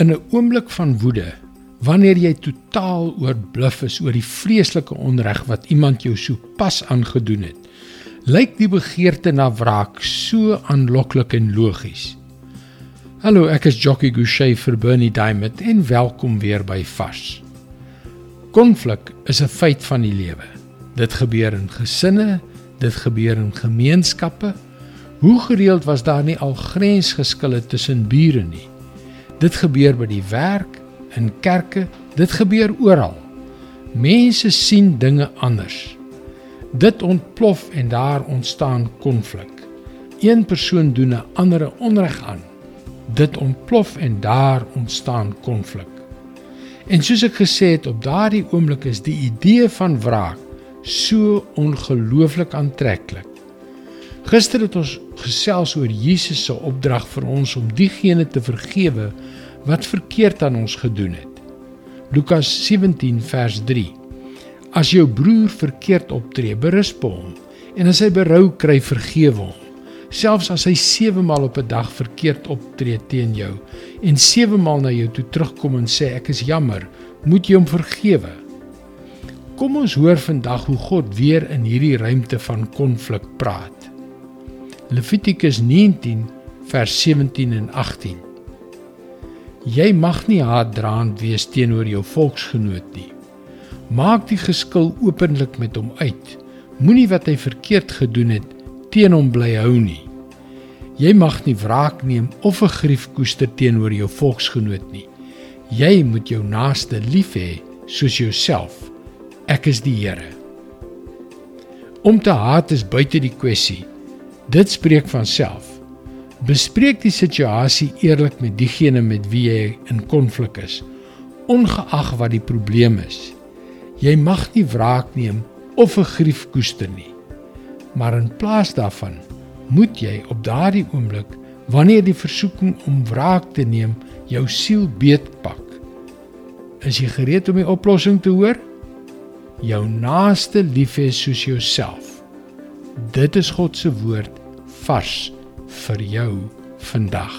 In 'n oomblik van woede, wanneer jy totaal oorbluf is oor die vreeslike onreg wat iemand jou so pas aangedoen het, lyk die begeerte na wraak so aanloklik en logies. Hallo, ek is Jockey Gouchee vir Bernie Diamond en welkom weer by Vars. Konflik is 'n feit van die lewe. Dit gebeur in gesinne, dit gebeur in gemeenskappe. Hoe gereeld was daar nie al grensgeskille tussen bure nie? Dit gebeur by die werk, in kerke, dit gebeur oral. Mense sien dinge anders. Dit ontplof en daar ontstaan konflik. Een persoon doen 'n ander onreg aan. Dit ontplof en daar ontstaan konflik. En soos ek gesê het, op daardie oomblik is die idee van wraak so ongelooflik aantreklik. Gister het ons gesels oor Jesus se opdrag vir ons om diegene te vergewe wat verkeerd aan ons gedoen het. Lukas 17 vers 3. As jou broer verkeerd optree, berisp hom en as hy berou kry, vergewe hom. Selfs as hy 7 maal op 'n dag verkeerd optree teen jou en 7 maal na jou toe terugkom en sê ek is jammer, moet jy hom vergewe. Kom ons hoor vandag hoe God weer in hierdie ruimte van konflik praat. Levitikus 19 vers 17 en 18. Jy mag nie haatdraand wees teenoor jou volksgenoot nie. Maak die geskil openlik met hom uit. Moenie wat hy verkeerd gedoen het teen hom bly hou nie. Jy mag nie wraak neem of 'n grief koester teenoor jou volksgenoot nie. Jy moet jou naaste lief hê soos jouself. Ek is die Here. Om te haat is buite die kwessie. Dit spreek van self. Bespreek die situasie eerlik met diegene met wie jy in konflik is, ongeag wat die probleem is. Jy mag nie wraak neem of 'n grief koester nie. Maar in plaas daarvan moet jy op daardie oomblik, wanneer die versoeking om wraak te neem jou siel beetpak, is jy gereed om die oplossing te hoor? Jou naaste lief hê soos jouself. Dit is God se woord vars vir jou vandag.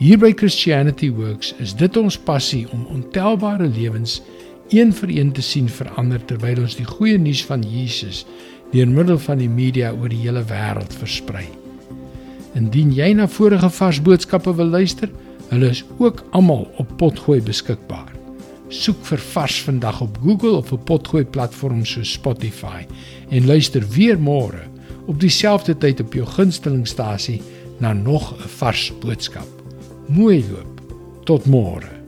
Hier by Christianity Works is dit ons passie om ontelbare lewens een vir een te sien verander terwyl ons die goeie nuus van Jesus deur middel van die media oor die hele wêreld versprei. Indien jy na vorige vars boodskappe wil luister, hulle is ook almal op Potgooi beskikbaar. Soek vir Vars vandag op Google of op Potgooi platforms soos Spotify en luister weer môre op dieselfde tyd op jou gunstelingstasie na nog 'n vars boodskap. Mooi loop. Tot môre.